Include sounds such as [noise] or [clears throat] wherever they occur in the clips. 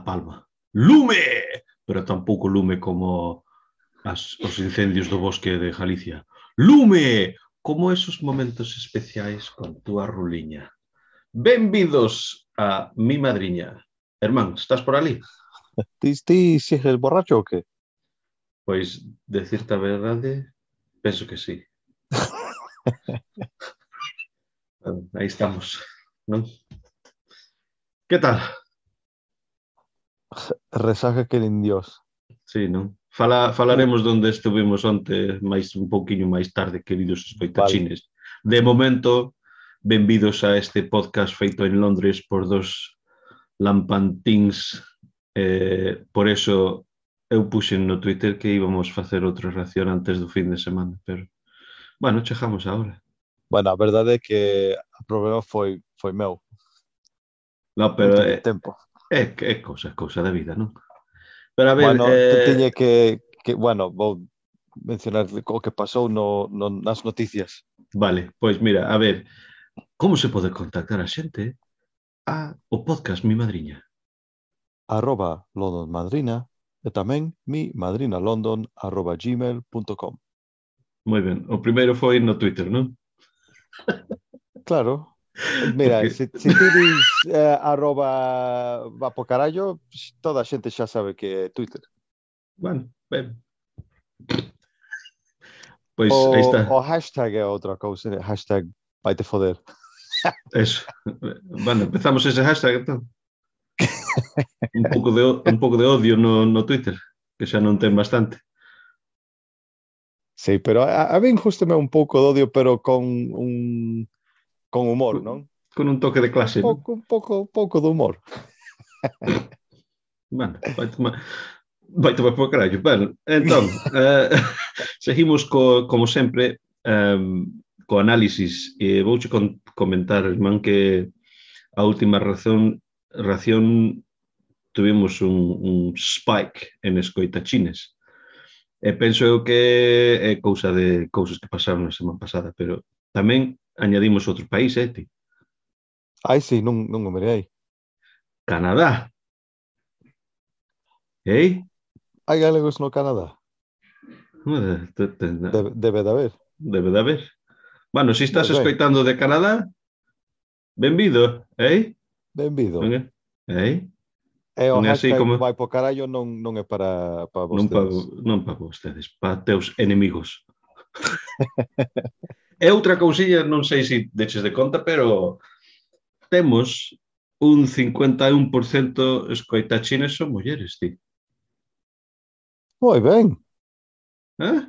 La Palma. Lume! Pero tampouco lume como as, os incendios do bosque de Galicia. Lume! Como esos momentos especiais con túa ruliña. Benvidos a mi madriña. Hermán, estás por ali? Ti, ti sigues borracho ou que? Pois, decirte a verdade, penso que sí. [laughs] Aí estamos, non? Que tal? Resaca que nin Dios. Sí, non? Fala, falaremos donde estuvimos onte máis un pouquiño máis tarde, queridos escoitachines. Vale. De momento, benvidos a este podcast feito en Londres por dos lampantins. Eh, por eso eu puxen no Twitter que íbamos facer outra reacción antes do fin de semana, pero bueno, chegamos agora. Bueno, a verdade é que o problema foi foi meu. No, pero é, eh, tempo. É, é cousa, é cousa da vida, non? Pero a ver... Bueno, eh... teñe que, que, bueno, vou mencionar o que pasou no, no, nas noticias. Vale, pois mira, a ver, como se pode contactar a xente a o podcast Mi Madriña? arroba londonmadrina e tamén mi madrinalondon arroba gmail.com Moi ben, o primeiro foi no Twitter, non? Claro, Mira, se, se ti dis eh, arroba va po carallo, toda a xente xa sabe que é Twitter. Bueno, ben. Pois o, aí está. O hashtag é outra cousa, ¿eh? hashtag vai te foder. Eso. Bueno, empezamos ese hashtag entón. un pouco de un pouco de odio no no Twitter, que xa non ten bastante. Sí, pero a, a min justo me un pouco de odio, pero con un Con humor, non? Con un toque de clase. Pouco, un pouco, pouco de humor. [laughs] bueno, vai tomar... Vai tomar por carallo. Bueno, entón, [laughs] eh, [laughs] seguimos co, como sempre um, co análisis. E vouche con, comentar, irmán, que a última razón ración tuvimos un, un spike en escoitachines. E penso eu que é cousa de cousas que pasaron a semana pasada, pero tamén añadimos outros países, ti. Ai, sí, non, non o mirei. Canadá. Ei? Hai galegos no Canadá? Debe, debe de haber. Debe de haber. Bueno, se si estás ben, escoitando de Canadá, benvido, ei? Benvido. Ben, ei? E o non así como... vai po carallo non, non é para, para vostedes. Non para, non para vostedes, para teus enemigos. [laughs] E outra cousilla, non sei se deches de conta, pero temos un 51% escoitachines son mulleres, ti. Moi ben. Eh?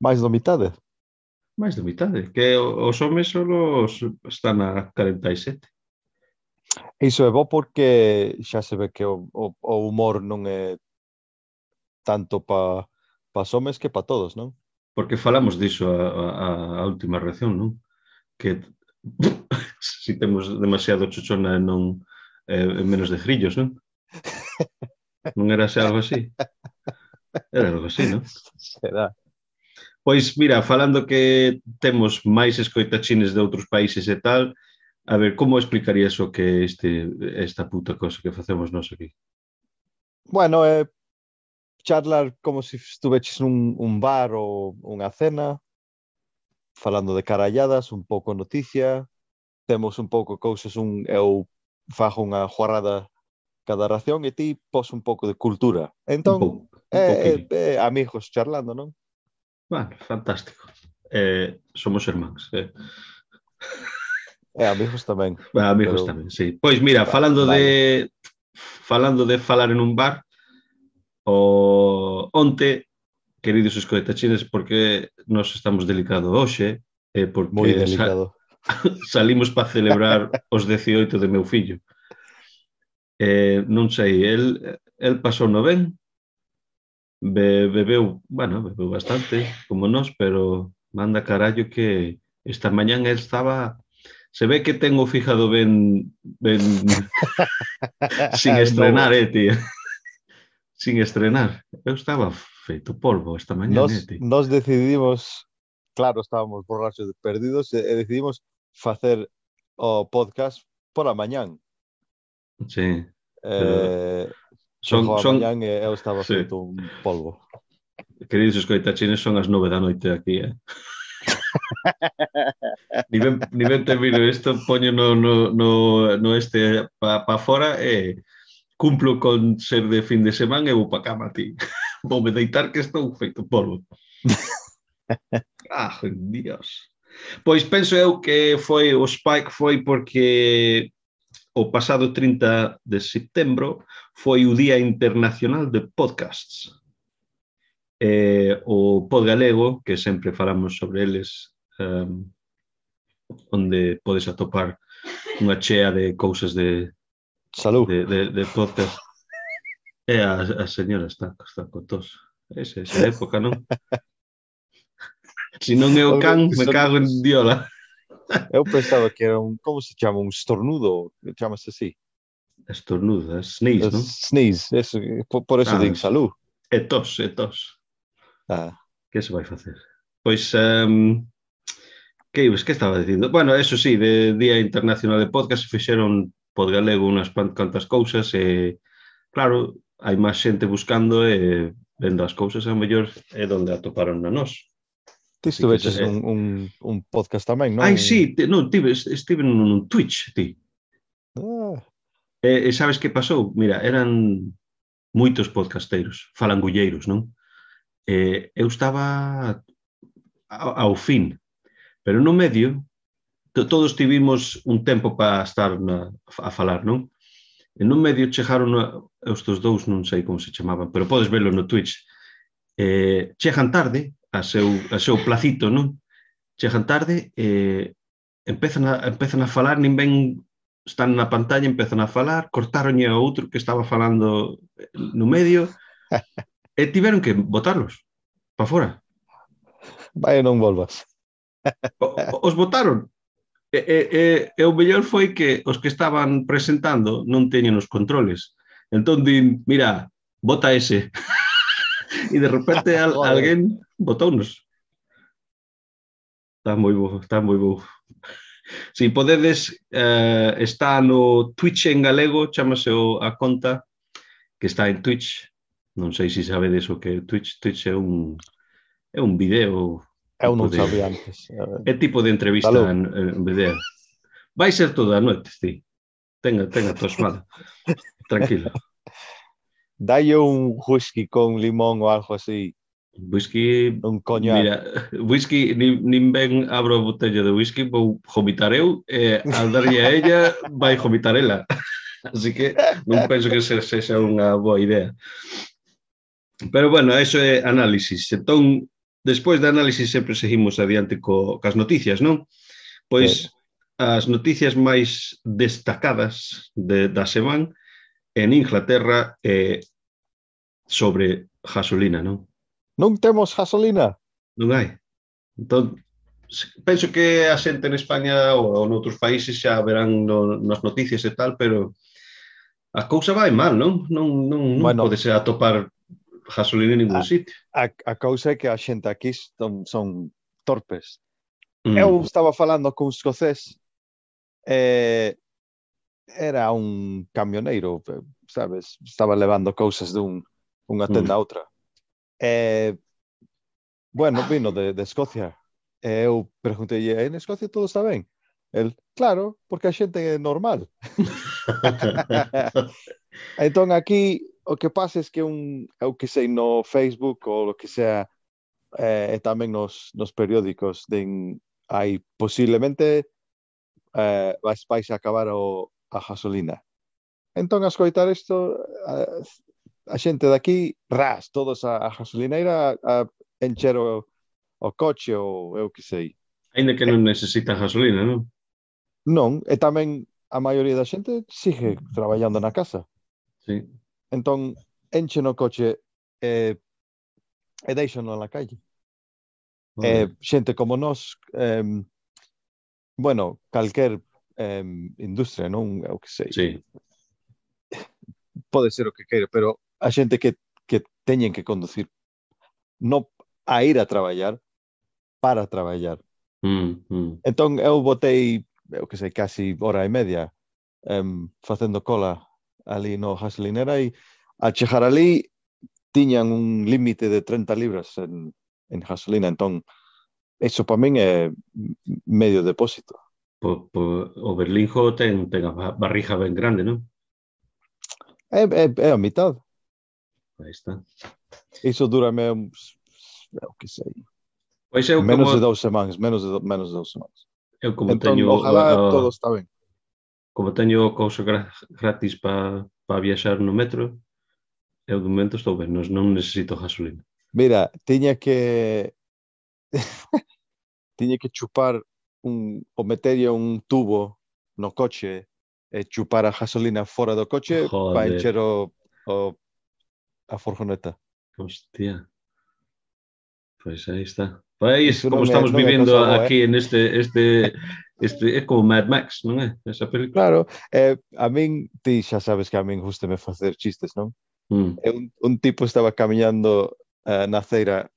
Mais do mitade. Mais da mitade, que os homes solo están a 47. Iso é bo porque xa se ve que o, o, o humor non é tanto pa, pa os homes que pa todos, non? porque falamos diso a, a, a última reacción, non? Que se [laughs] si temos demasiado chochona non eh, menos de grillos, non? [laughs] Non era xa algo así? Era algo así, non? Será. Pois, mira, falando que temos máis escoitachines de outros países e tal, a ver, como explicarías o que este, esta puta cosa que facemos nós aquí? Bueno, é eh, charlar como se estuveches nun un bar ou unha cena, falando de caralladas, un pouco noticia, temos un pouco cousas, un, eu fajo unha juarada cada ración e ti pos un pouco de cultura. Entón, un pouco, un eh, eh, eh, amigos charlando, non? Bueno, fantástico. Eh, somos irmáns. Eh. E [laughs] eh, amigos tamén. Eh, amigos pero... tamén, sí. Pois mira, falando vale. de falando de falar en un bar, o onte, queridos escoitachines, porque nós estamos delicado hoxe, eh, porque Muy delicado. Sa [laughs] salimos para celebrar os 18 de meu fillo. Eh, non sei, el, el pasou no ben, be, bebeu, bueno, bebeu bastante, como nós, pero manda carallo que esta mañán el estaba se ve que tengo fijado ben ben [laughs] sin ah, estrenar, eh, tío sin estrenar. Eu estaba feito polvo esta mañá. Nos, eh, nos decidimos, claro, estábamos borrachos perdidos, e, e decidimos facer o podcast por a mañán. Sí. Eh, son, a son... mañán e eu estaba sí. feito un polvo. Queridos escoitachines, son as nove da noite aquí, eh? [laughs] ni, ben, ni ben termino isto, poño no, no, no, no este pa, pa fora e... Eh cumplo con ser de fin de semana e vou para cama, ti. [laughs] Vou me deitar que estou feito polvo. [laughs] ah, Dios. Pois penso eu que foi o Spike foi porque o pasado 30 de setembro foi o Día Internacional de Podcasts. Eh, o pod galego, que sempre falamos sobre eles, um, onde podes atopar unha chea de cousas de Salud. De, de, de podcast. [laughs] E eh, a, a señora está, está tos. Esa, esa época, non? Se [laughs] si non é o can, me cago en diola. Eu pensaba que era un, como se chama, un estornudo, chamase así. Estornudo, sneeze, non? Sneeze, eso, por, por eso ah, digo salud. E tos, e tos. Ah. Que se vai facer? Pois, um, que, que estaba dicindo? Bueno, eso sí, de Día Internacional de Podcast fixeron pod galego unhas cantas cousas e, claro, hai máis xente buscando e vendo as cousas, a mellor é onde atoparon a nós. Ti estuveches un, un, un podcast tamén, non? Ai, sí, te, non, tive, estive nun, nun Twitch, ti. Ah. E, e sabes que pasou? Mira, eran moitos podcasteiros, falangulleiros, non? E, eu estaba ao, ao fin, pero no medio todos tivimos un tempo para estar na, a falar, non? E nun medio chegaron a, os dous, non sei como se chamaban, pero podes velo no Twitch. Eh, chegan tarde a seu, a seu placito, non? Chegan tarde e eh, empezan a, empezan a falar, nin ben están na pantalla, empezan a falar, cortaronlle a outro que estaba falando no medio [laughs] e tiveron que botarlos para fora. Vai, non volvas. O, os botaron E, e, e, e o mellor foi que os que estaban presentando non teñen os controles. Entón din, mira, bota ese. [laughs] e de repente al, [laughs] alguén botounos. Está moi bo, está moi bo. Si podedes, eh, está no Twitch en galego, chamase o, a conta, que está en Twitch. Non sei se sabedes o que é Twitch. Twitch é un, é un video Eu non sabía de... antes. É tipo de entrevista Salud. en, en video. Vai ser toda a noite, ti. Tenga, tenga a tua espada. [laughs] Tranquilo. Dalle un whisky con limón ou algo así. Whisky... Un coñac. Mira, whisky, nin, nin ben abro a botella de whisky, vou vomitar eu, e al darlle a ella, vai vomitar ela. [laughs] Así que non penso que se, sexa unha boa idea. Pero bueno, eso é análisis. Entón, Despois da análise sempre seguimos adiante co, cas noticias, non? Pois as noticias máis destacadas de, da semana en Inglaterra é sobre gasolina, non? Non temos gasolina. Non hai. Entón, penso que a xente en España ou, ou noutros países xa verán no, nas noticias e tal, pero a cousa vai mal, non? Non, non, non bueno, podese atopar gasolina en ningún a, sitio. A, a cousa é que a xente aquí son, son torpes. Mm. Eu estaba falando con un escocés eh, era un camioneiro, sabes? Estaba levando cousas dun unha tenda mm. a outra. Eh, bueno, vino de, de Escocia. E eu preguntei, en Escocia todo está ben? El, claro, porque a xente é normal. [laughs] [laughs] entón aquí o que pasa es que un, eu que sei no Facebook ou o que sea eh, e tamén nos, nos periódicos den, hai posiblemente eh, vais, vais acabar o, a gasolina. Entón, a escoitar isto, a, eh, a xente daqui, ras, todos a, a gasolineira a, a encher o, o coche ou eu que sei. Ainda que non necesita gasolina, non? Non, e tamén a maioría da xente sigue traballando na casa. Sí. Entón, enchen o coche e, e deixan na calle. Eh, E, xente como nós, eh, bueno, calquer eh, industria, non? O que sei. Sí. Pode ser o que queira, pero a xente que, que teñen que conducir no a ir a traballar para traballar. Mm, mm. Entón, eu botei, eu que sei, casi hora e media em, facendo cola ali no Haslinera e a chegar ali tiñan un límite de 30 libras en, en gasolina, entón eso para min é medio depósito. Po, po, o Berlinjo ten, ten a barriga ben grande, non? É, é, é a mitad. Aí está. Iso durame uns, eu que sei. Pois eu menos como... de dous semanas, menos de, menos de dous semanas. Eu como entón, teño... Ojalá o, o... todo está ben como teño cousa gratis para pa viaxar no metro, eu de momento estou ben, non, non necesito gasolina. Mira, tiña que [laughs] tiña que chupar un o meterlle un tubo no coche e chupar a gasolina fora do coche para encher o, o a furgoneta. Hostia. Pois aí está. Pois, como estamos me, no aquí eh? en este este [laughs] Este, é como Mad Max, non é? Esa película. Claro, eh, a min, ti xa sabes que a min gustame facer chistes, non? Mm. Un, un tipo estaba camiñando uh, na ceira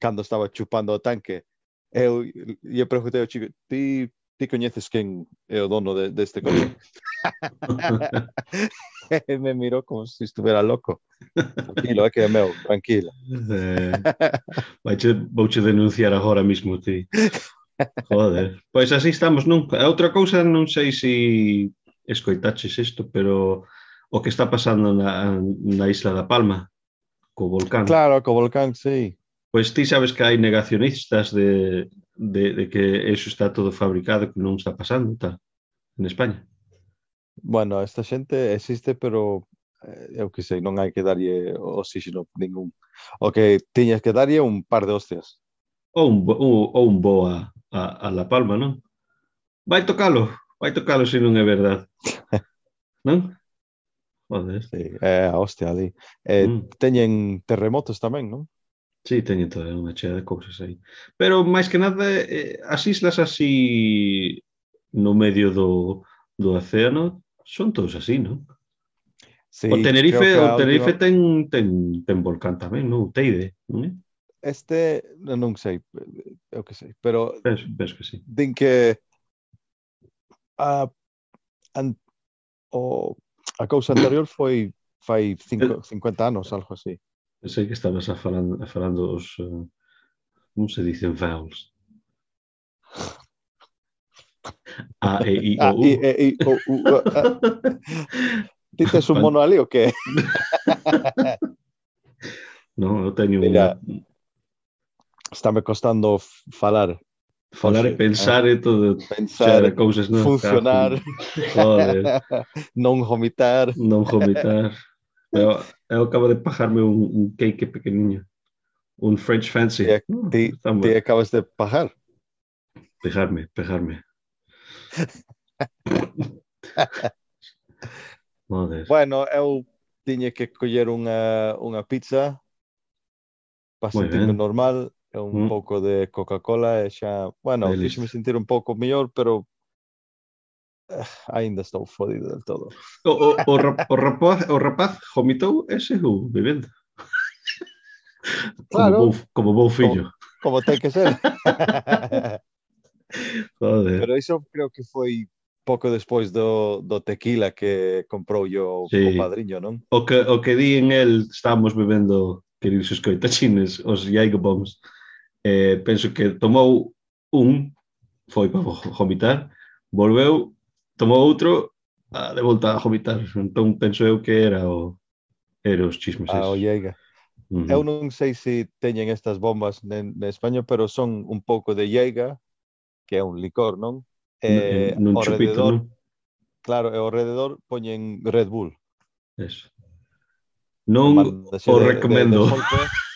cando estaba chupando o tanque. Eu lle preguntei ao chico, ti, ti coñeces quen é o dono de, deste de coche? [laughs] me mirou como se estuvera loco. Tranquilo, é que é meu, tranquilo. [laughs] Eh, vouche denunciar agora mesmo ti. [laughs] Joder, pois así estamos non? A outra cousa non sei se si escoitaches isto, pero o que está pasando na, na Isla da Palma, co volcán. Claro, co volcán, sí. Pois ti sabes que hai negacionistas de, de, de que eso está todo fabricado, que non está pasando, tal, en España. Bueno, esta xente existe, pero eh, eu que sei, non hai que darlle oxígeno ningún. O que tiñas que darlle un par de hostias. Ou un, ou, ou un boa a, a La Palma, non? Vai tocalo, vai tocalo se non é verdade. [laughs] non? Joder. Sí, é a hostia ali. Eh, mm. Teñen terremotos tamén, non? Sí, teñen toda unha chea de cousas aí. Pero, máis que nada, eh, as islas así no medio do, do océano son todos así, non? Sí, o Tenerife, o Tenerife última... ten, ten, ten volcán tamén, non? O Teide, non é? este, non sei, eu eh, eh, o que sei, pero... Penso, penso que sí. Din que a, an, o, a cousa anterior foi fai cinco, eh, 50 anos, algo así. Pensei que estabas a falando, a falando os... Uh, como se dicen vowels? A, E, I, O, [laughs] U. A, e, E, O, U. Ti tes un mono ali o que? [laughs] non, eu teño Mira, un... Está me costando falar, falar e pensar e todo, xa pensar, de cousas, funcionar, Joder, [laughs] non vomitar. non vomitar. Eu, eu acabo de pajarme un, un cake pequeniño. Un French fancy. E Uh, acabas de pagar. Pejarme, pejarme. [laughs] Joder. Bueno, eu tiña que coller unha, unha pizza para Moi sentirme ben. normal e un mm. pouco de Coca-Cola e xa, bueno, fixeme sentir un pouco mellor, pero eh, aínda estou fodido del todo. O, o, o, o, rapaz, o rapaz vomitou ese ou bebendo. Claro. Como, bou, como bo fillo. Como, como ten que ser. Joder. Pero iso creo que foi pouco despois do, do tequila que comprou yo sí. o padriño, non? O que, o que di en el estábamos bebendo queridos escoitachines, os Yaigo Bombs eh, penso que tomou un, foi para vomitar, volveu, tomou outro, ah, de volta a vomitar. Entón penso eu que era o era os chismes. A ollega. Uh -huh. Eu non sei se teñen estas bombas en, en España, pero son un pouco de llega, que é un licor, non? Eh, nun, nun chupito, rededor, non? Claro, e ao rededor poñen Red Bull. Eso. Non o recomendo. De, de, de [laughs]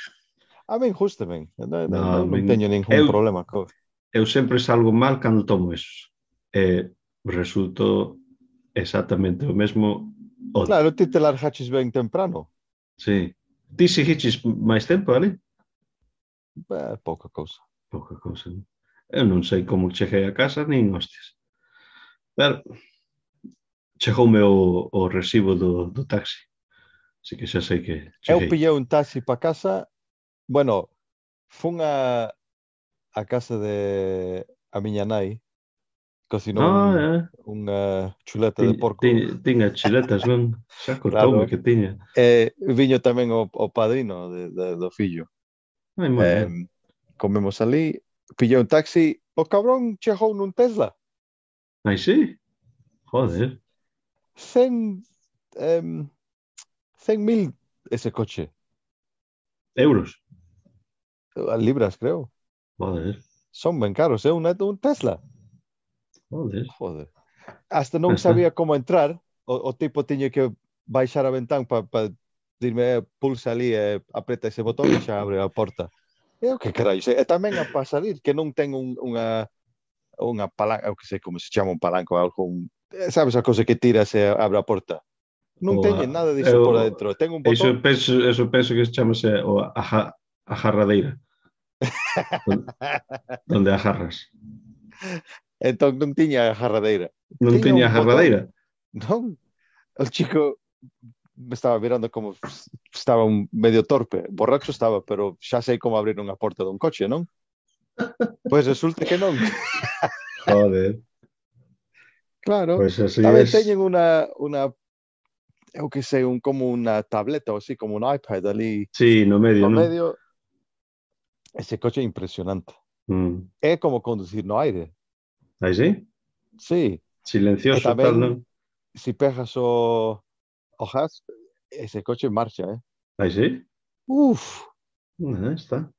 A min gusta ben, non, no, non teño ningún eu, problema. Co... Eu sempre salgo mal cando tomo eso. Eh, resulto exactamente o mesmo. O... Claro, ti te largaches ben temprano. Sí. Ti seguiches máis tempo, ali? Eh, pouca cousa. Pouca cousa, non? Eu non sei como cheguei a casa, nin hostias. Pero chegoume o, o recibo do, do taxi. Así que xa sei que cheguei. Eu pillei un taxi para casa Bueno, fun a, a casa de a miña nai cocinou ah, un, eh. unha chuleta tiña, de porco. Tiña, tiña chuletas, [laughs] non? Xa cortoume claro. que tiña. Eh, viño tamén o, o padrino de, de, do fillo. Ai, eh, bien. comemos ali, pillou un taxi, o cabrón chegou nun Tesla. Ai, sí? Joder. 100 eh, mil ese coche. Euros. Libras, creo. Son ben caros, é un, un Tesla. Joder. Joder. Hasta non sabía como entrar. O, o tipo tiña que baixar a ventán para pa dirme, "Eh, pulsa ali e apreta ese botón e xa abre a porta. Eu, que carallo. E tamén a para salir, que non ten un, unha unha palanca, que sei como se chama un palanco, algo, un, eh, sabes a cosa que tiras e abre a porta. Non O teñen a- nada diso eu- por dentro. Ten un Eso botón. penso, eso penso que se chamase o aja, ajarradeira. Donde, donde ajarras. Entón non tiña a jarradeira. Non Tiña tiña un ajarradeira. Non. O chico me estaba mirando como estaba un medio torpe. Borracho estaba, pero xa sei como abrir unha porta dun coche, non? Pois resulta que non. [laughs] Joder. Claro. Pois así Tamén es. teñen unha, unha eu que sei, un, como unha tableta ou así, como un iPad ali Sí, no medio, no non? medio. Ese coche impresionante. Mm. É como conducir no aire. Aí sí? Sí, Silencioso, tamén- tal, non? si pegas o, gas, ese coche marcha, eh? Aí sí? Uf, Ah, está.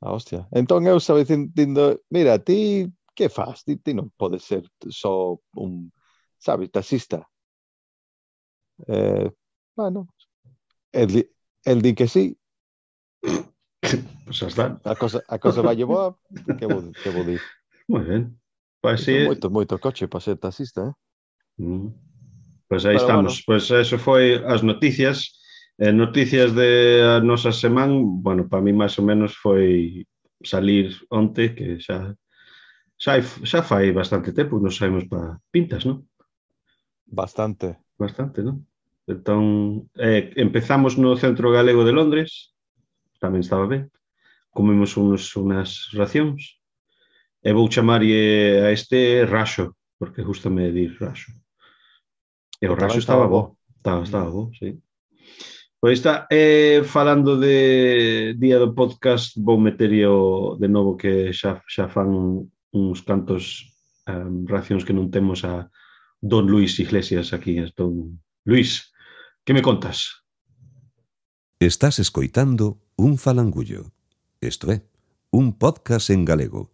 a hostia. Entón eu estaba dicindo, mira, ti que faz? Ti, ti non podes ser só un, sabes, taxista. Eh, bueno, di- el di que sí, Pues xa está. A cosa, a cosa vai boa, que vou, que vou dir. Moi ben. Pois pues, sí. Moito, moito coche para ser taxista, eh? Mm. Pois pues aí Pero estamos. Bueno. Pois pues eso foi as noticias. Eh, noticias de a nosa semana, bueno, para mí máis ou menos foi salir onte, que xa xa, xa fai bastante tempo, nos saímos para pintas, non? Bastante. Bastante, non? Entón, eh, empezamos no Centro Galego de Londres, tamén estaba ben, comemos uns, unas racións, e vou chamarlle a este raxo, porque gustame dir raxo. E o raxo estaba bo, estaba, estaba bo, sí. Pois está, eh, falando de día do podcast, vou meterio de novo que xa, xa fan uns cantos um, racións que non temos a Don Luis Iglesias aquí. Don Luis, que me contas? Estás escoitando un falangullo. Isto é, un podcast en galego.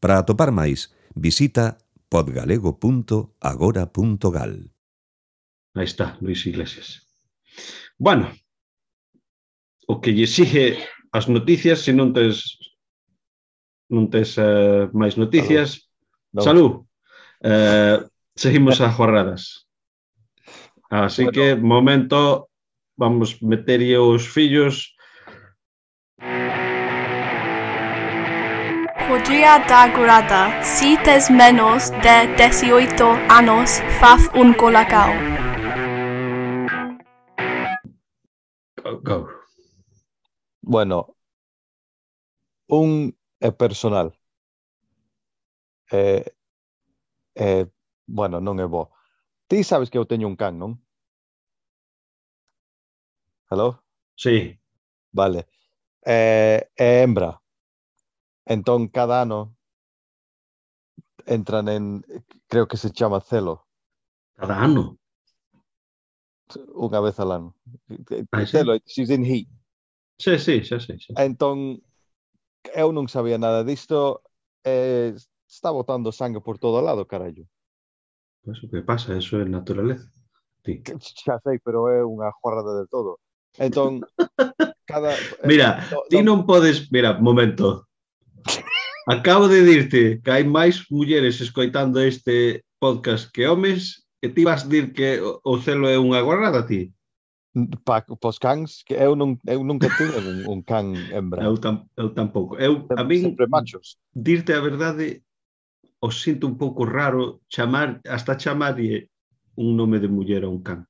Para atopar máis, visita podgalego.agora.gal. Aí está, Luis Iglesias. Bueno, o que lle sigue as noticias, se non tes non tes uh, máis noticias. Salud. Salud. Uh, seguimos a jorradas. Así bueno. que, momento, vamos meterlle os fillos Podría dar grada si tes menos de 18 años faz un colacao. Go, go. Bueno, un é personal. Eh, eh, bueno, non é bo. Ti sabes que eu teño un can, non? Hello? Sí, Vale. Eh, é hembra. Entón, cada ano entran en, creo que se chama Celo. Cada ano? Unha vez al ano. Ah, Celo, sí? she's in heat. Sí, sí, xa sí, sí. Entón, eu non sabía nada disto, eh, está botando sangue por todo lado, carallo. Eso que pasa, eso é naturaleza. Ti. Xa sei, pero é unha jorrada de todo. Entón, [laughs] cada... Eh, mira, no, ti non podes... Mira, momento, Acabo de dirte que hai máis mulleres escoitando este podcast que homes e ti vas dir que o celo é unha guarrada ti? Pa, pos cans, que eu, non, eu nunca tive un, un can hembra. Eu, tam, eu tampouco. Eu, a min, sempre machos. Dirte a verdade, os sinto un pouco raro chamar, hasta chamarlle un nome de muller a un can.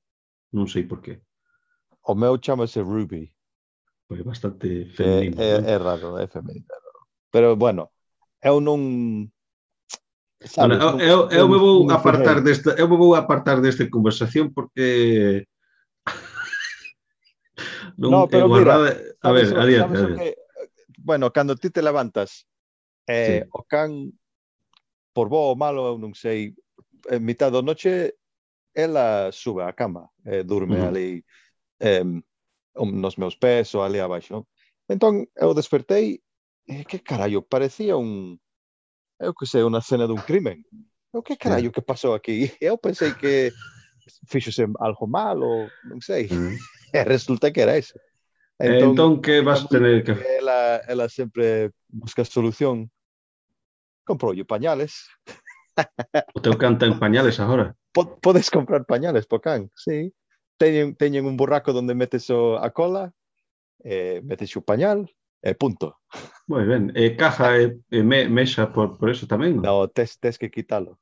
Non sei por qué. O meu chamase Ruby. Pois bastante femenino. É, é, é raro, é femenino. Pero bueno, eu non Sabes, Ora, eu, eu, eu me vou apartar desta, eu me vou apartar desta conversación porque [laughs] non no, pero mira, sabes, a ver, sabes, adiante, sabes adiante. Que, bueno, cando ti te levantas eh, sí. o can por bo ou malo, eu non sei, en mitad da noche ela sube á cama, eh, durme uh -huh. ali eh, nos meus pés ou ali abaixo. Entón, eu despertei eh, que carallo, parecía un, eu que sei, unha cena dun crimen. Eu que carallo que pasou aquí? Eu pensei que fixose algo malo, non sei. Mm. E resulta que era eso. Entón, entón que vas tener que... Ela, ela eh, sempre busca solución. Comproulle pañales. [laughs] O teu canta en pañales agora. Podes comprar pañales po can, sí. Teñen, teñen un burraco donde metes o, a cola, eh, metes o pañal, Eh, punto. Muy bien. Eh, caja, eh, eh, me, mesa, por, por, eso también. No, tienes que quitarlo.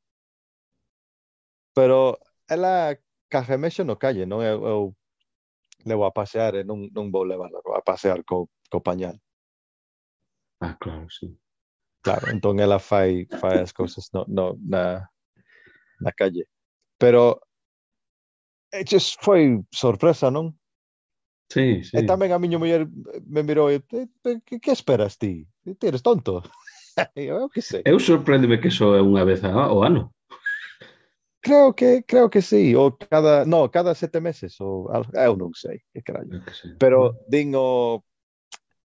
Pero la caja mesa no calle, ¿no? Le voy a pasear, no non vou levarla, vou a pasear con co pañal. Ah, claro, sí. Claro, entonces ella fai, fai as cousas no, no, na, na calle. Pero, eh, fue sorpresa, ¿no? Sí, sí. E tamén a miña muller me mirou e que, que esperas ti? Ti eres tonto. [laughs] eu que sei. Eu sorpréndeme que só é unha vez ao ano. Creo que creo que sí, ou cada, no, cada sete meses ou eu non sei, que carallo. Que sei. Pero din o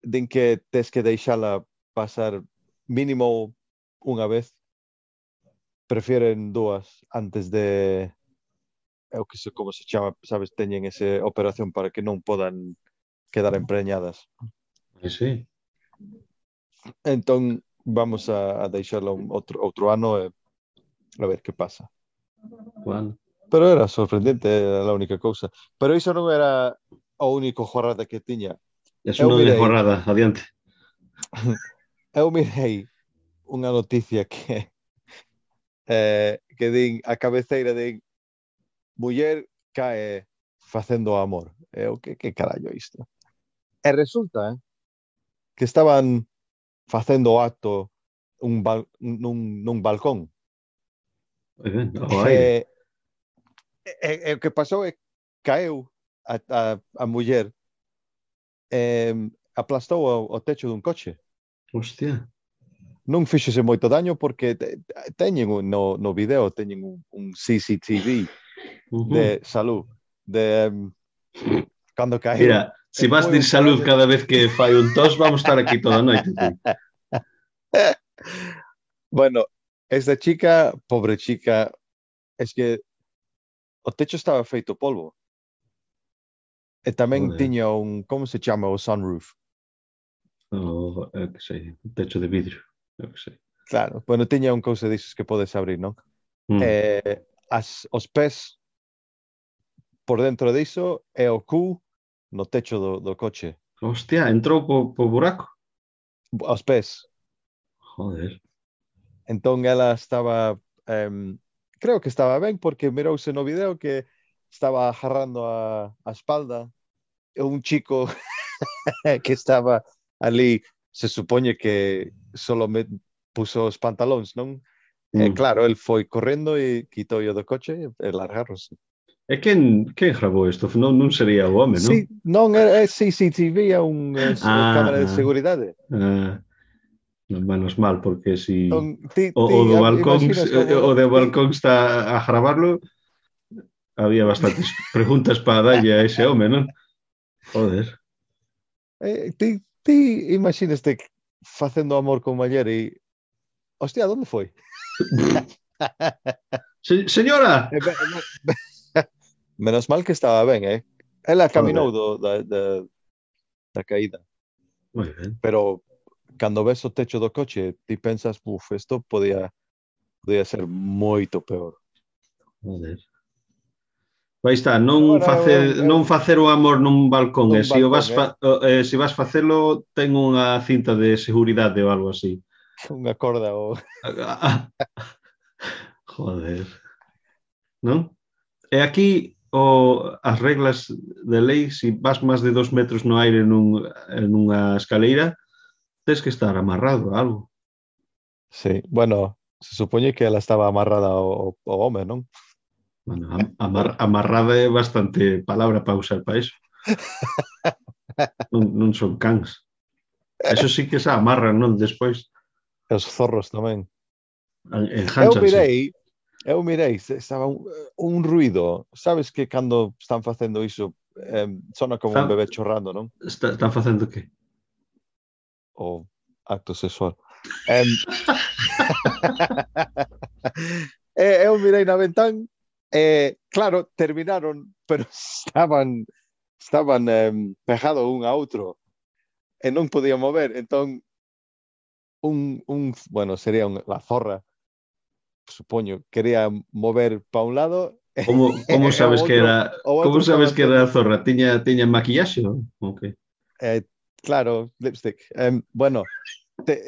din que tes que deixala pasar mínimo unha vez. Prefieren dúas antes de é o que se como se chama, sabes, teñen ese operación para que non podan quedar empreñadas. E sí. Entón vamos a, a deixarlo un outro outro ano e a ver que pasa. Bueno. Pero era sorprendente, era a única cousa. Pero iso non era o único jorrada que tiña. É unha mirei... jorrada, adiante. [laughs] Eu mirei unha noticia que [laughs] eh, que din a cabeceira de muller cae facendo o amor. É o que, que carallo isto? E resulta eh, que estaban facendo o acto un bal, nun, nun balcón. Eh, e, e, e o que pasou é caeu a, a, a muller e, aplastou o, o techo dun coche. Hostia. Non fixose moito daño porque te, teñen no, no video teñen un, un CCTV Uh -huh. De salud. De um, cando cae. Mira, se si vas dir salud cada vez que fai un tos, vamos estar aquí toda a noite. [laughs] bueno, esta chica, pobre chica, es que o techo estaba feito polvo. E tamén Joder. tiña un, como se chama o sunroof? O, eu que sei, techo de vidro, eu que sei. Claro, bueno, tiña un cousa disos que podes abrir, non? Mm. Eh, as, os pés por dentro diso e o cu no techo do, do coche. Hostia, entrou po, po buraco? Aos pés. Joder. Entón ela estaba... Eh, creo que estaba ben porque mirouse no video que estaba agarrando a, a espalda e un chico [laughs] que estaba ali se supoñe que solo me puso os pantalóns, non? Eh, mm. Claro, el foi correndo e quitou o do coche e largaronse. E quen, quen gravou isto? Non, non sería o home, non? Sí, non, é, é CCTV, é un eh, é, ah, cámara de seguridade. Ah, ah non menos mal, porque si non, ti, ti, o, o, do balcón, como... o de eh, balcón está a gravarlo, había bastantes [laughs] preguntas para darlle a ese home, non? Joder. Eh, ti, ti imaginaste facendo amor con Maller e... Hostia, onde foi? [laughs] Se, Señora! [laughs] Menos mal que estaba ben, eh? Ela caminou do, da, da, da caída. Muy ben. Pero cando ves o techo do coche, ti pensas, buf, isto podía, podía ser moito peor. Joder. Vai estar, non facer, eh, non facer o amor nun balcón, nun eh, balcón, se, o vas, eh? eh, se vas facelo ten unha cinta de seguridade ou algo así. [laughs] unha corda ou... [laughs] Joder. Non? E aquí o as reglas de lei, se si vas máis de dos metros no aire nun, en unha escaleira, tens que estar amarrado a algo. Sí, bueno, se supoñe que ela estaba amarrada ao, ao home, non? Bueno, amar, amarrada é bastante palabra para usar para iso. [laughs] non, non son cans. Eso sí que se amarran, non? Despois. E os zorros tamén. En eu mirei, eu mirei, estaba un, un ruido, sabes que cando están facendo iso, eh, sona como Fan... un bebé chorrando, non? Está, están facendo que? O acto sexual. Em, [laughs] e, eu mirei na ventán, eh, claro, terminaron, pero [laughs] estaban estaban eh, pegado un a outro e non podía mover, entón un, un bueno, sería un, la zorra, supoño, quería mover para un lado Como, como [laughs] sabes que era como sabes que era a zorra? Tiña, tiña maquillaxe? Okay. Eh, claro, lipstick. Eh, bueno, te,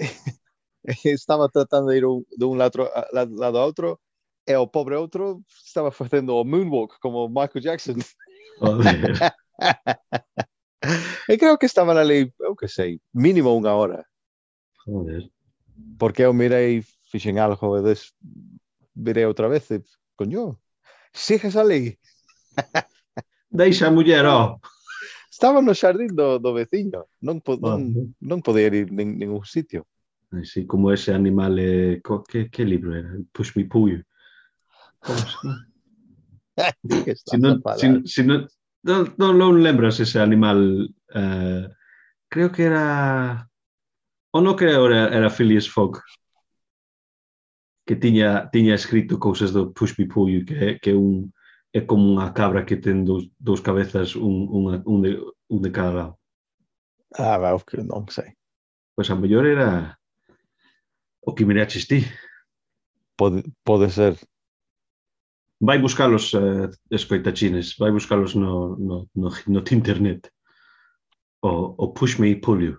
[laughs] estaba tratando de ir un, de un lado, lado a outro e o pobre outro estaba facendo o moonwalk como Michael Jackson. Joder. [laughs] e creo que estaban ali, eu que sei, mínimo unha hora. Porque eu mirei, fixen algo e des virei outra vez e, coño, sigues ali. Deixa a muller, ó. Estaba no xardín do, do veciño, non, po, non, non podía ir nin, ningún sitio. Así como ese animal, eh, co, que, que libro era? Push me pull. [laughs] si non, si, si non, non, non lembras ese animal, eh, creo que era O no que era, era Phileas Fogg que tiña, tiña escrito cousas do Push Me Pull You, que, que un, é como unha cabra que ten dous, dous cabezas, un, unha, un, de, un de cada lado. Ah, va, que non sei. Pois a mellor era o que miraches ti. Pode, pode ser. Vai buscalos, eh, escoitachines, vai buscalos no, no, no, no internet. O, o Push Me Pull You.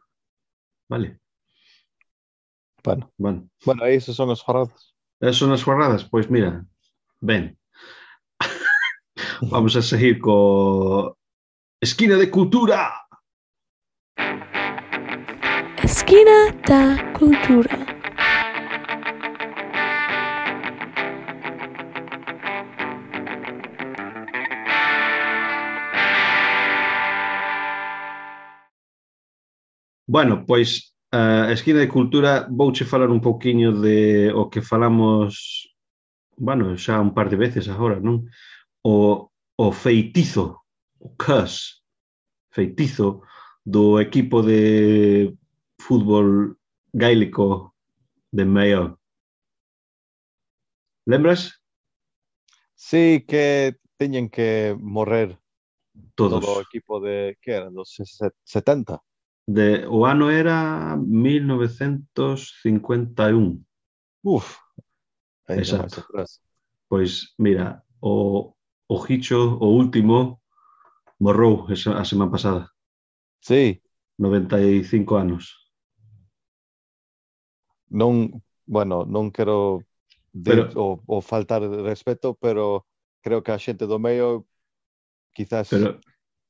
Vale? Bueno, Bueno, bueno, esos son os jorrados. esas son as guardadas. Pois mira, ben. [laughs] Vamos a seguir co Esquina de Cultura. Esquina da Cultura. Bueno, pois Eh, a esquina de cultura vouche falar un pouquiño de o que falamos bueno, xa un par de veces agora, non? O, o feitizo, o curse, feitizo do equipo de fútbol gaélico de Mayo. Lembras? Sí, que teñen que morrer todo o equipo de que eran dos 70. De, o ano era 1951. Uf. Exacto. Pois, mira, o, o Hicho, o último, morrou esa, a semana pasada. Sí. 95 anos. Non, bueno, non quero dir, pero, o, o faltar respeto, pero creo que a xente do meio quizás pero,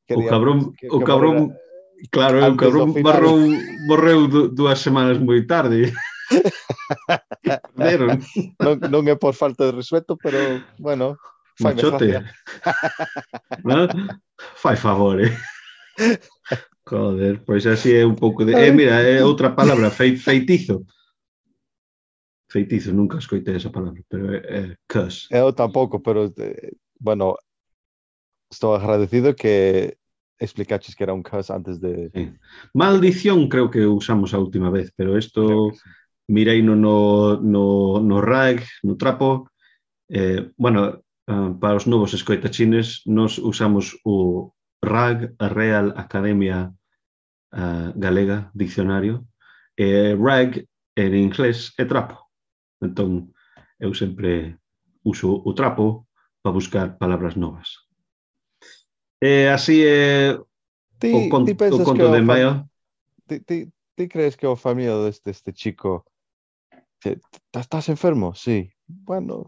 quería, o cabrón, que, o cabrón, que Claro, eu cabrón final... barrou, morreu dúas semanas moi tarde. [laughs] non, non é por falta de respeto, pero, bueno, fai Machote. no? fai favor, eh? [laughs] Joder, pois así é un pouco de... Eh, mira, é outra palabra, fei, feitizo. Feitizo, nunca escoitei esa palabra, pero é, é cus. Eu tampouco, pero, eh, bueno, estou agradecido que explicaches que era un cas antes de... Sí. Maldición creo que usamos a última vez, pero isto sí. mirei no, no, no, no RAG, no trapo. Eh, bueno, eh, para os novos escoitachines, nos usamos o RAG, a Real Academia uh, Galega, Diccionario. Eh, RAG en inglés é trapo. Entón, eu sempre uso o trapo para buscar palabras novas. É, assim é ti, o, con, o conto de Ti, ti, ti, crees que a familia deste, deste chico eh, estás enfermo? Sí. Bueno,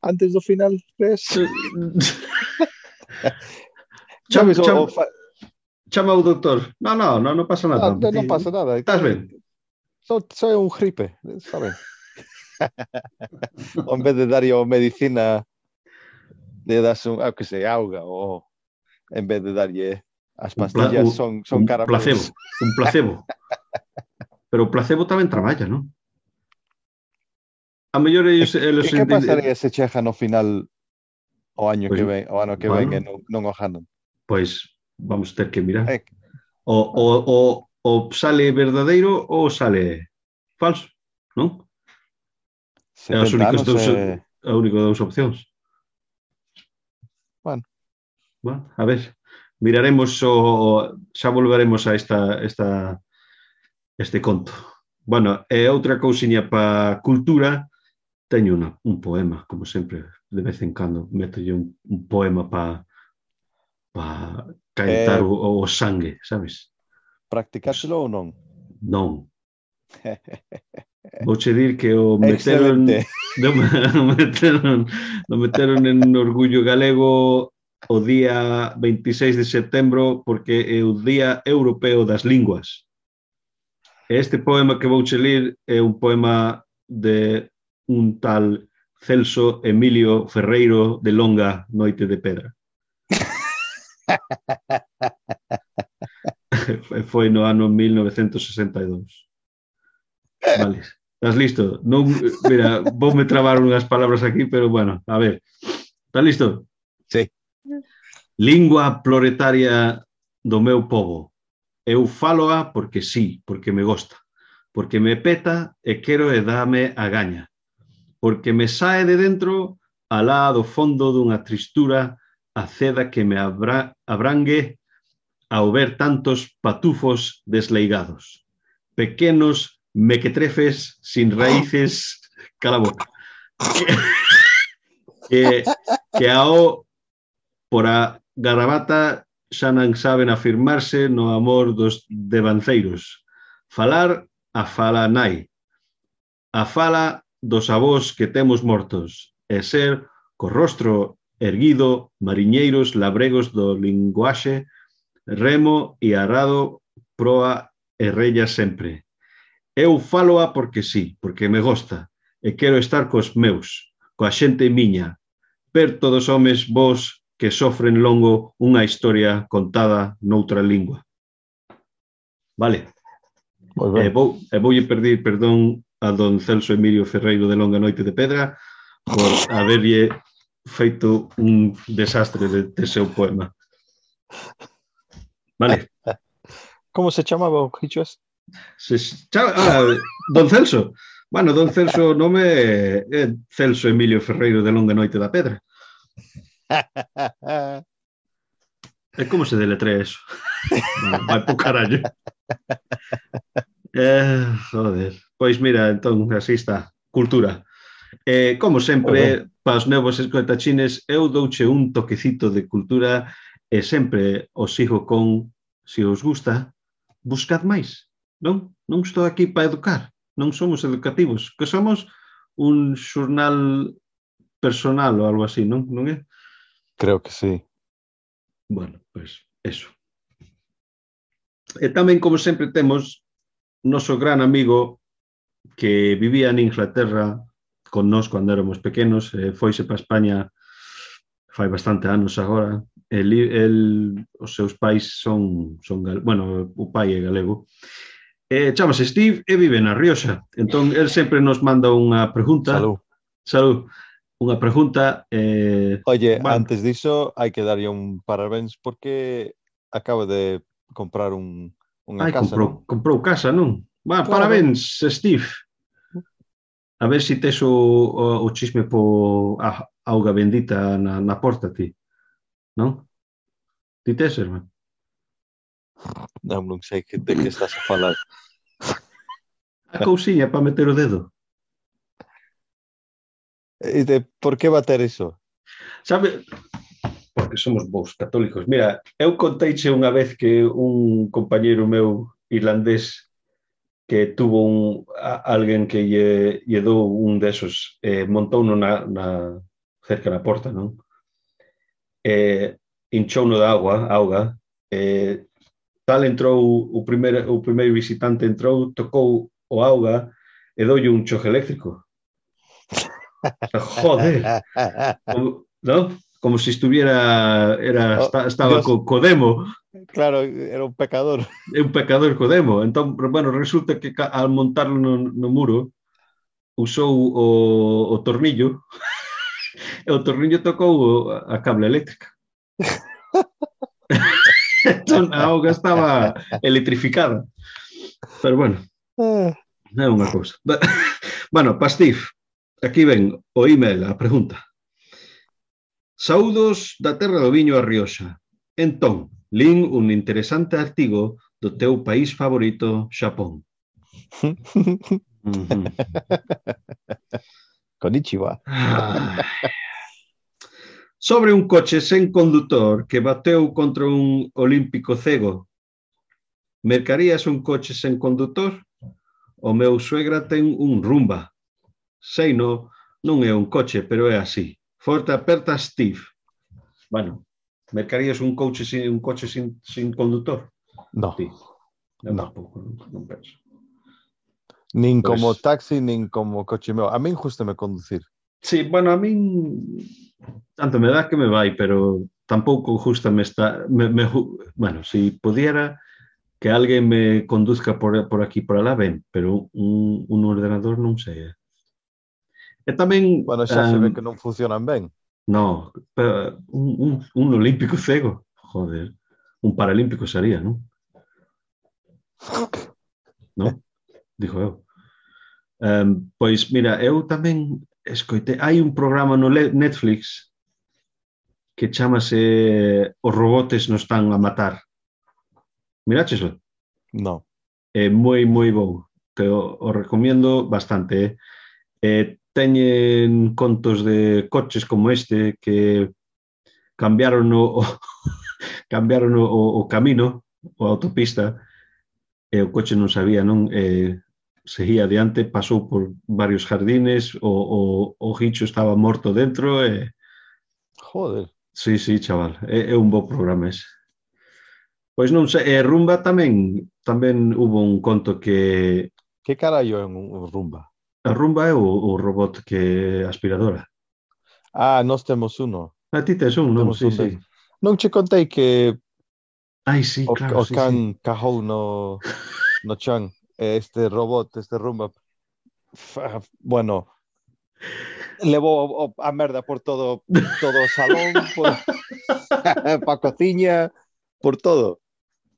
antes do final, crees? [laughs] chama, chama, fa... chama o doutor. Não, não, não, não nada. Não, não passa nada. Estás bem? Só, só é um gripe, está bem? [laughs] en vez de dar yo medicina, le das un, ah, que sei, auga en vez de darlle as pastillas un, son, son caramelos. Placebo, un placebo. [laughs] Pero o placebo tamén traballa, non? A mellor eles... E, eh, eles e que pasaría se cheja no final o año pues, que ven, o ano que bueno, ven e non, non o janan? Pois pues, vamos ter que mirar. Eh, o, o, o, o sale verdadeiro ou sale falso, non? É as únicas dous, a eh. única dous opcións bueno, a ver, miraremos o xa volveremos a esta, esta este conto. Bueno, e outra cousiña para cultura, teño una, un poema, como sempre, de vez en cando, meto un, un poema para pa calentar eh, o, o sangue, sabes? Practicárselo ou non? Non. [laughs] Vou che dir que o meteron, no, no [laughs] meteron, no meteron en orgullo galego o día 26 de setembro porque é o Día Europeo das Linguas. Este poema que vou che é un poema de un tal Celso Emilio Ferreiro de Longa Noite de Pedra. [laughs] Foi no ano 1962. Vale. Estás listo? Non, mira, vou me trabar unhas palabras aquí, pero bueno, a ver. Estás listo? Sí. Lingua proletaria do meu povo. Eu faloa porque sí, porque me gosta, porque me peta e quero e dame a gaña, porque me sae de dentro alá do fondo dunha tristura a ceda que me abra, abrangue ao ver tantos patufos desleigados, pequenos mequetrefes sin raíces, cala boca, que, [laughs] que, que ao Por a garrabata xa non saben afirmarse no amor dos devanceiros. Falar a fala nai, a fala dos avós que temos mortos, e ser co rostro erguido, mariñeiros labregos do linguaxe, remo e arrado, proa e rella sempre. Eu faloa porque sí, porque me gosta, e quero estar cos meus, coa xente miña, perto dos homes vos que sofren longo unha historia contada noutra lingua. Vale. E eh, vou, e eh, voulle pedir perdón a don Celso Emilio Ferreiro de Longa Noite de Pedra por haberlle feito un desastre de, de seu poema. Vale. [laughs] Como se chamaba o Hichos? Se chama, ah, don Celso. Bueno, don Celso nome é Celso Emilio Ferreiro de Longa Noite da Pedra. É como se deletrea eso. [laughs] Vai po carallo. Eh, joder. Pois mira, entón, así está. Cultura. Eh, como sempre, Hola. para os novos escoitachines, eu douche un toquecito de cultura e sempre os sigo con, se os gusta, buscad máis. Non? Non estou aquí para educar. Non somos educativos. Que somos un xornal personal ou algo así, non? Non é? Creo que sí. Bueno, pois, pues, eso. E tamén, como sempre, temos noso gran amigo que vivía en Inglaterra con nós cando éramos pequenos, eh, foise para España fai bastante anos agora. El, el, os seus pais son, son gal, bueno, o pai é galego. Eh, chamase Steve e vive na Rioxa. Entón, el sempre nos manda unha pregunta. Salud. Salud unha pregunta... Eh, Oye, man... antes diso, hai que darlle un parabéns porque acaba de comprar un, unha Ai, casa. Comprou, non? comprou casa, non? Va, claro. parabéns, Steve. A ver se si tes o, o, o chisme po a, auga bendita na, na porta ti. Non? Ti tes, irmán? Non, non sei que, de que estás a falar. A cousiña para meter o dedo. Eh, e de, por que bater iso? Sabe, porque somos bons católicos. Mira, eu conteiche unha vez que un compañeiro meu irlandés que tuvo un, a, alguén que lle, lle dou un desos, eh, montou na, na, cerca na porta, non? Eh, hinchou no de agua, auga, eh, tal entrou o primeiro, o primeiro visitante entrou, tocou o auga e doulle un choque eléctrico. Joder. Como, ¿No? Como si estuviera, era, oh, estaba co, co demo. Claro, era un pecador. É un pecador co demo. Entón, bueno, resulta que al montarlo no, no muro, usou o, o tornillo, [laughs] e o tornillo tocou a cable eléctrica. entón, a auga estaba electrificada. Pero bueno, ah. é unha cousa. Bueno, Pastif, Aquí ven o email, a pregunta. Saudos da terra do viño a Rioxa. Entón, lin un interesante artigo do teu país favorito, Xapón. [laughs] Konnichiwa. Sobre un coche sen condutor que bateu contra un olímpico cego. Mercarías un coche sen condutor? O meu suegra ten un rumba Sei no, non é un coche, pero é así. Forte aperta Steve. Bueno, mercarías un coche sin, un coche sin, sin conductor? No. Sí. Eu no. tampouco, non, non penso. Nin pues... como taxi, nin como coche meu. A min me conducir. Sí, bueno, a min tanto me dá que me vai, pero tampouco justame está... Me, me, bueno, se si pudiera que alguén me conduzca por, por aquí, por alá, ben, pero un, un ordenador non sei. Eh? E tamén... Bueno, xa um, se ve que non funcionan ben. No, pero un, un, un olímpico cego, joder, un paralímpico sería, non? non? Dijo eu. Um, pois, mira, eu tamén escoitei... Hai un programa no Netflix que chamase Os robotes nos están a matar. Miraches? No. É moi, moi bo. Te o, o recomiendo bastante. Eh? Eh, teñen contos de coches como este que cambiaron o, o [laughs] cambiaron o, o camino, o autopista, e o coche non sabía, non? Eh, seguía adiante, pasou por varios jardines, o, o, o Hicho estaba morto dentro e... Joder. Sí, sí, chaval, é, é un bo programa ese. Pois non sei, e Rumba tamén, tamén hubo un conto que... Que carallo é un, un Rumba? A rumba é o, o robot que é aspiradora. Ah, nós temos uno. A ti tes un, non? Sí, un sí. Non che contei que Ai, sí, o, claro, o sí, can sí. cajou no, no chan, este robot, este rumba, bueno, levou a merda por todo todo o salón, por, [laughs] pa cociña, por todo.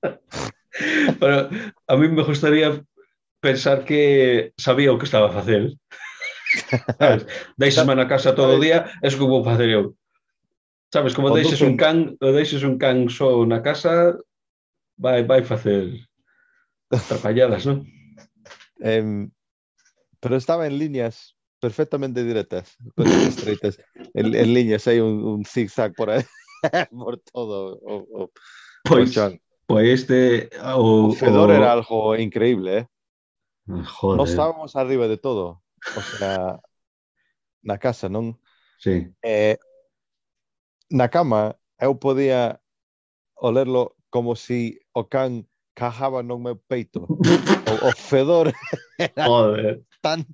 Pero a mí me gustaría pensar que sabía o que estaba a facer. [laughs] Sabes? Deixesme na casa todo o día, é o que vou facer eu. Sabes, como deixes un can, deixes un can só na casa, vai vai facer trapalladas, non? [laughs] Um, pero estaba en líneas perfectamente directas, estreitas. En, en líneas hai un, un zigzag por aí, [laughs] por todo o, o, pois, o chan. Pois este... O, o fedor o... era algo increíble, eh? Joder. Nós estábamos arriba de todo. O sea, na casa, non? Sí. Eh, na cama, eu podía olerlo como se si o can cajaba no meu peito. [laughs] o, o fedor era Joder. tan...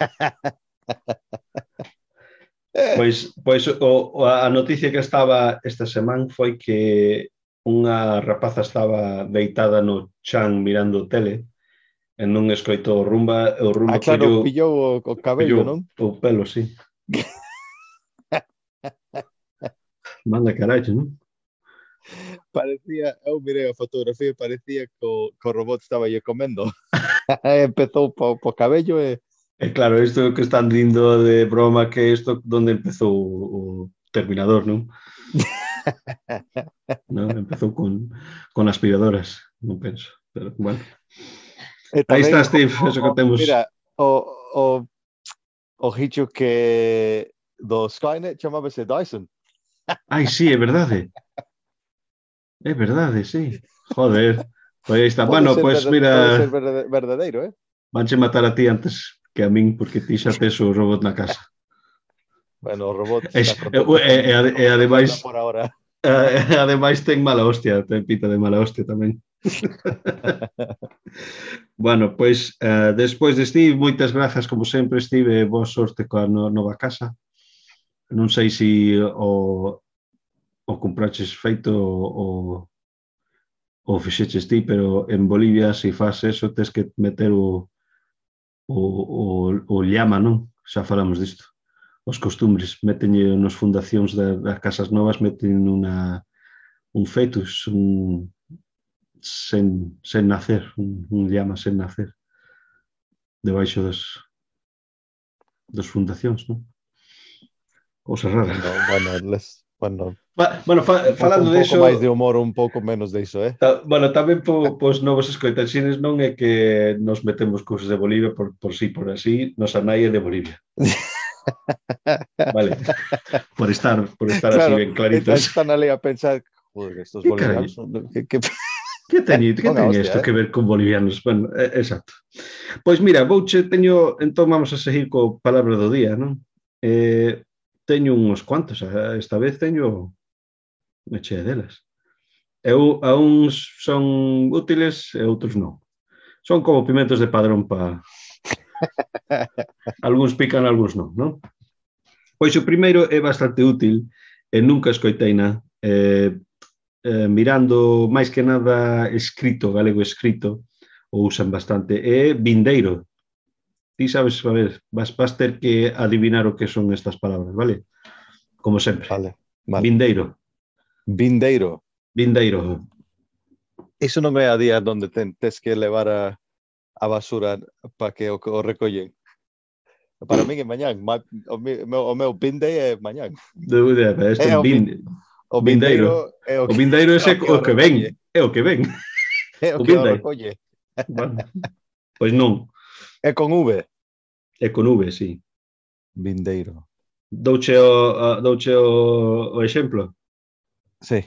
[laughs] pois, pois o, a noticia que estaba esta semana foi que unha rapaza estaba deitada no chan mirando tele non escoitou rumba, o rumba ah, claro, pillou, pillou o, o cabello, pillou, non? O pelo, sí. [laughs] Manda carallo, non? Parecía, eu mirei a fotografía e parecía que o, que o robot estaba lle comendo. [laughs] [laughs] Empezou po, po cabello e... E claro, isto que están dindo de broma que isto donde empezou o, Terminador, non? non? Empezou con, con aspiradoras, non penso, pero bueno. Eh, e tamén, Aí está, Steve, o, eso que temos. Mira, o, o, o hicho que do Skynet chamábase Dyson. [laughs] Ai, sí, é verdade. Eh. É verdade, eh, sí. Joder. Pois aí está. Bueno, pois pues, mira... verdadeiro, eh? Vanche matar a ti antes que a min, porque ti xa tes o robot na casa. bueno, o robot... E, e, e, e ademais... Por ahora. Ademais ten mala hostia, ten pita de mala hostia tamén. [laughs] bueno, pois uh, despois de Steve, moitas grazas como sempre, Steve, boa sorte coa no, nova casa. Non sei se si o o compraches feito o o fixeches ti, pero en Bolivia se si faz eso tes que meter o o o, o llama, non? Xa falamos disto. Os costumbres metenlle nos fundacións das, das casas novas meten unha un fetus, un sen, sen nacer, un, un llama sen nacer, debaixo das, das fundacións, non? Cosa rara. Bueno, bueno, les, bueno, ba, bueno fa, falando un pouco máis de humor, un pouco menos de iso, eh? Ta, bueno, tamén po, pos novos escoitaxines non é que nos metemos cousas de Bolivia por, por sí, por así, nos nai é de Bolivia. [laughs] vale. Por estar, por estar claro, así ben claritos. Están ali a pensar, joder, estos bolivianos son... Que, que... Que teñi, que teñi isto eh? que ver con bolivianos? Bueno, eh, exacto. Pois mira, vouche, teño, entón vamos a seguir co palabra do día, non? Eh, teño uns cuantos, esta vez teño unha chea delas. Eu, a uns son útiles e outros non. Son como pimentos de padrón pa... [laughs] algúns pican, algúns non, non? Pois o primeiro é bastante útil e nunca escoitei na, eh, eh, mirando máis que nada escrito, galego escrito, o usan bastante, é vindeiro. Ti sabes, a ver, vas, vas ter que adivinar o que son estas palabras, vale? Como sempre. Vale, vale. Vindeiro. Vindeiro. Vindeiro. Iso non é a día onde ten, tes que levar a, a basura para que o, o recollen. Para min é mañán. Ma, o, meu, o meu bin day é mañán. De, de, este é bin, O vindeiro, é o, [laughs] que, o vindeiro ese é o que ven, é o que ven. É o, o que o recolle. Bueno, pois non. É con V. É con V, sí. Vindeiro. Douche o, douche o, o exemplo? Sí.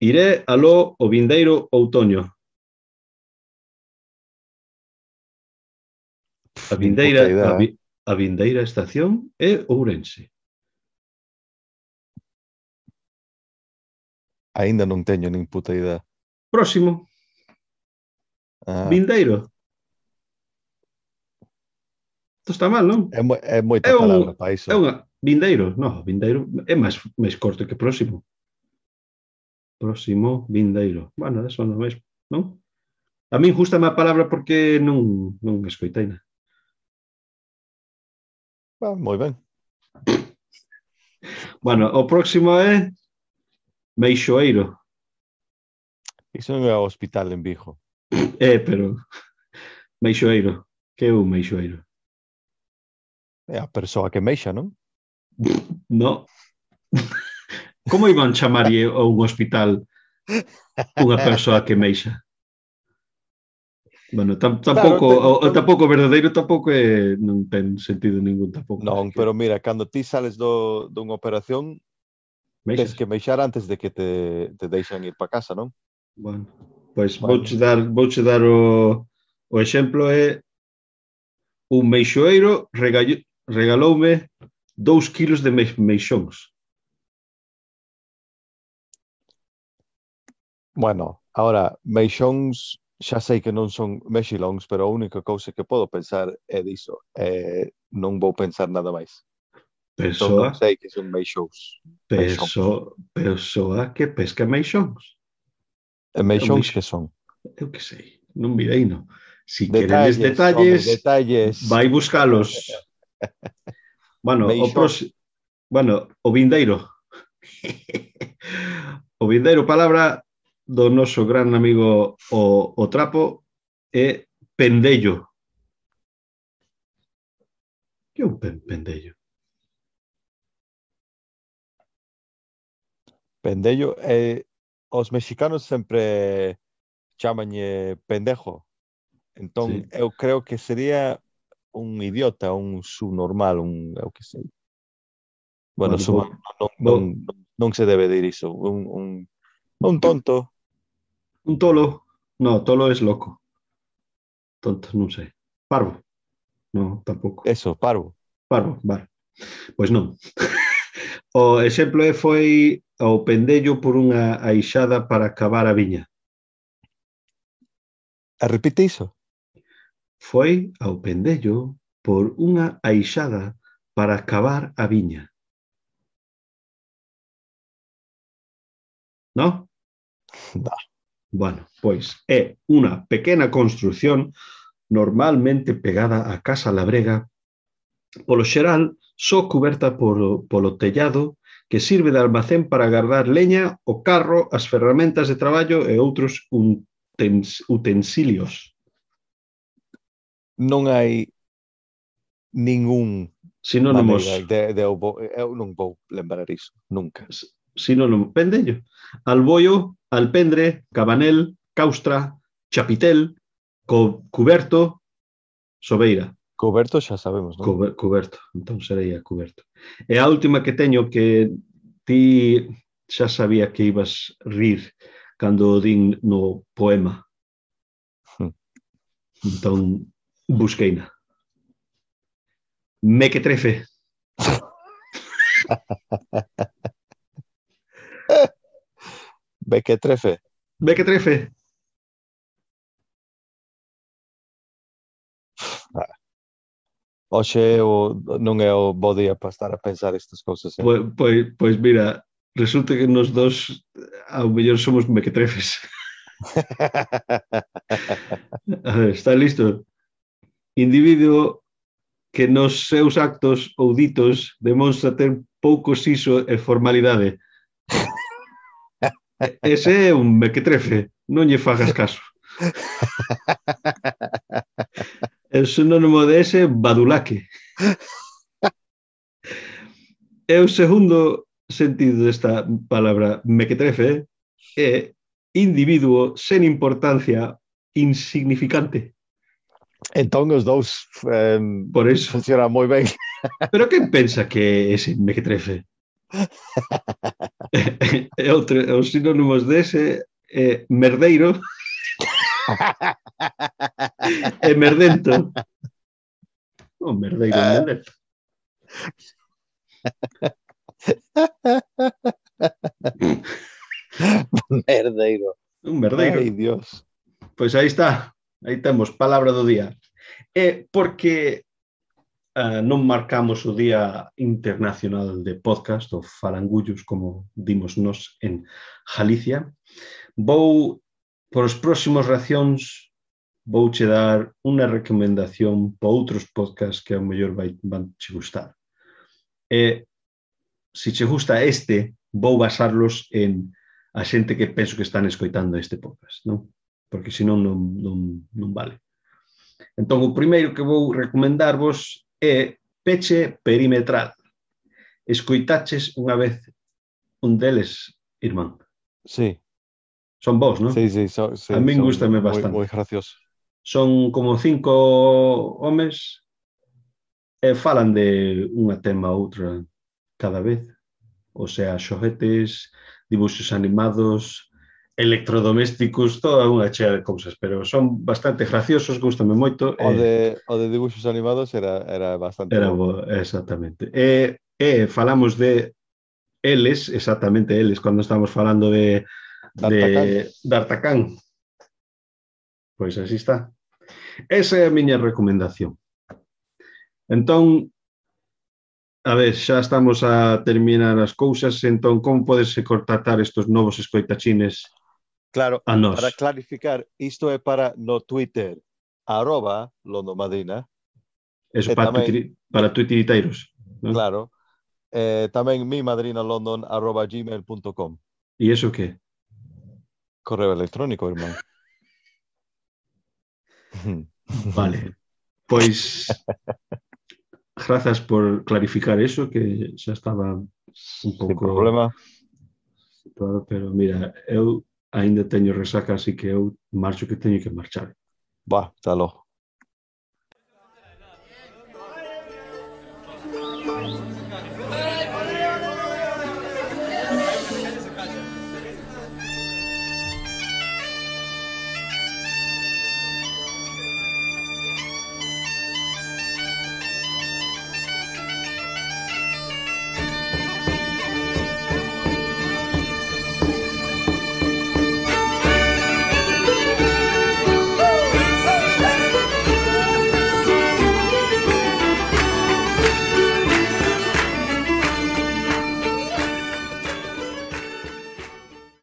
Iré aló o vindeiro outoño. A vindeira, a, vi, a vindeira estación é Ourense. Aínda non teño nin puta idea. Próximo. Ah. Vindeiro. Isto está mal, non? É, mo é moita é un, palabra para iso. É unha... Vindeiro? Non, vindeiro é máis, máis corto que próximo. Próximo, vindeiro. Bueno, eso non é, non? A min justa má palabra porque non, non escoitei na. Ah, moi ben. Bueno, o próximo é Meixoeiro. Iso non é o hospital en Vigo. É, [clears throat] eh, pero... Meixoeiro. Que é un meixoeiro? É a persoa que meixa, non? [clears throat] No. [laughs] Como iban chamarlle a un hospital unha persoa que meixa? Bueno, tam, tampouco, claro, o, o, tampouco verdadeiro tampouco é, non ten sentido ningún tampouco. Non, pero mira, cando ti sales do, dunha operación Meixas? Tens que meixar antes de que te, te deixan ir para casa, non? Bueno, pois bueno. vouche dar, vouche dar o, o exemplo é eh, un meixoeiro regallo, regaloume dous kilos de meixóns. Bueno, ahora, meixóns xa sei que non son mexilóns, pero a única cousa que podo pensar é diso. Eh, non vou pensar nada máis persoa, non sei que son meixóns. Perso, persoa que pesca meixóns. E meixóns que son? Eu que sei, non mirei, non. Si detalles, queredes detalles, home, detalles, vai buscalos. [laughs] bueno, meixón. o pros... bueno, o vindeiro. [laughs] o vindeiro palabra do noso gran amigo o, o Trapo é pendello. Que é un pendello? Pendello Eh, os mexicanos sempre chamanlle pendejo. Entón, sí. eu creo que sería un idiota, un subnormal, un, eu que sei. Bueno, bueno suma, non, non, non, non se debe dir iso. Un, un, un tonto. Un tolo. No, tolo es loco. Tonto, non sei. Parvo. No, tampouco. Eso, parvo. Parvo, vale. Pois non. [laughs] O exemplo é foi ao pendello por unha aixada para cavar a viña. A repite iso? Foi ao pendello por unha aixada para cavar a viña. No? Da. Bueno, pois é unha pequena construción normalmente pegada á casa labrega, polo xeral só cuberta polo, polo tellado que sirve de almacén para guardar leña, o carro, as ferramentas de traballo e outros utensilios. Non hai ningún sinónimos de, de, eu non vou lembrar iso, nunca. Sinónimo, pendello. Alboio, alpendre, cabanel, caustra, chapitel, co, cuberto, sobeira. Coberto xa sabemos, non? Cuber, coberto, entón sería coberto. E a última que teño que ti xa sabía que ibas rir cando o din no poema. Hm. Entón, busqueina. Me que trefe. [laughs] Bequetrefe. Bequetrefe. Oxe o, non é o bo día para estar a pensar estas cousas. Eh? Pois, pois, pois mira, resulta que nos dos ao mellor somos mequetrefes. [laughs] a ver, está listo? Individuo que nos seus actos ou ditos demonstra ter pouco siso e formalidade. Ese é un mequetrefe, non lle fagas caso. [laughs] É sinónimo de ese badulaque. [laughs] e o segundo sentido desta palabra mequetrefe eh? é individuo sen importancia insignificante. Entón os dous eh, Por eso. funciona moi ben. [laughs] Pero quen pensa que é ese mequetrefe? [laughs] e outro, os sinónimos dese é merdeiro e merdento. [laughs] O oh, merdeiro ah. merdento. [laughs] merdeiro. Un merdeiro. Ai, Dios. Pois aí está. Aí temos palabra do día. É porque uh, ah, non marcamos o Día Internacional de Podcast ou Falangullos, como dimos nos en Galicia, vou Por os próximos racións vouche dar unha recomendación para outros podcasts que ao mellor vai, van che gustar. E se che gusta este, vou basarlos en a xente que penso que están escoitando este podcast, non? Porque senón non, non, non vale. Entón, o primeiro que vou recomendarvos é Peche Perimetral. Escoitaches unha vez un deles, irmán? Sí. Son vos, non? Sí, sí, so, sí a min gustame bastante. Moi, moi gracioso. Son como cinco homes e falan de unha tema a outra cada vez. O sea, xoguetes, dibuxos animados, electrodomésticos, toda unha chea de cousas, pero son bastante graciosos, gustame moito. O de, eh, o de dibuxos animados era, era bastante... Era bo, exactamente. E, e falamos de eles, exactamente eles, cando estamos falando de de D'Artacán. Pois así está. Esa é a miña recomendación. Entón, a ver, xa estamos a terminar as cousas, entón, como podes contactar estes novos escoitachines Claro, a nós? para clarificar, isto é para no Twitter, arroba Londomadina. Eso para, tamén, tuitiri, para tuitiriteiros. ¿no? Claro. Eh, tamén mi madrina london arroba gmail.com. E iso que? Correo electrónico, irmán. [laughs] Vale. Pois grazas por clarificar eso que xa estaba un pouco Sin problema. Claro, pero mira, eu aínda teño resaca, así que eu marcho que teño que marchar. Va, talo.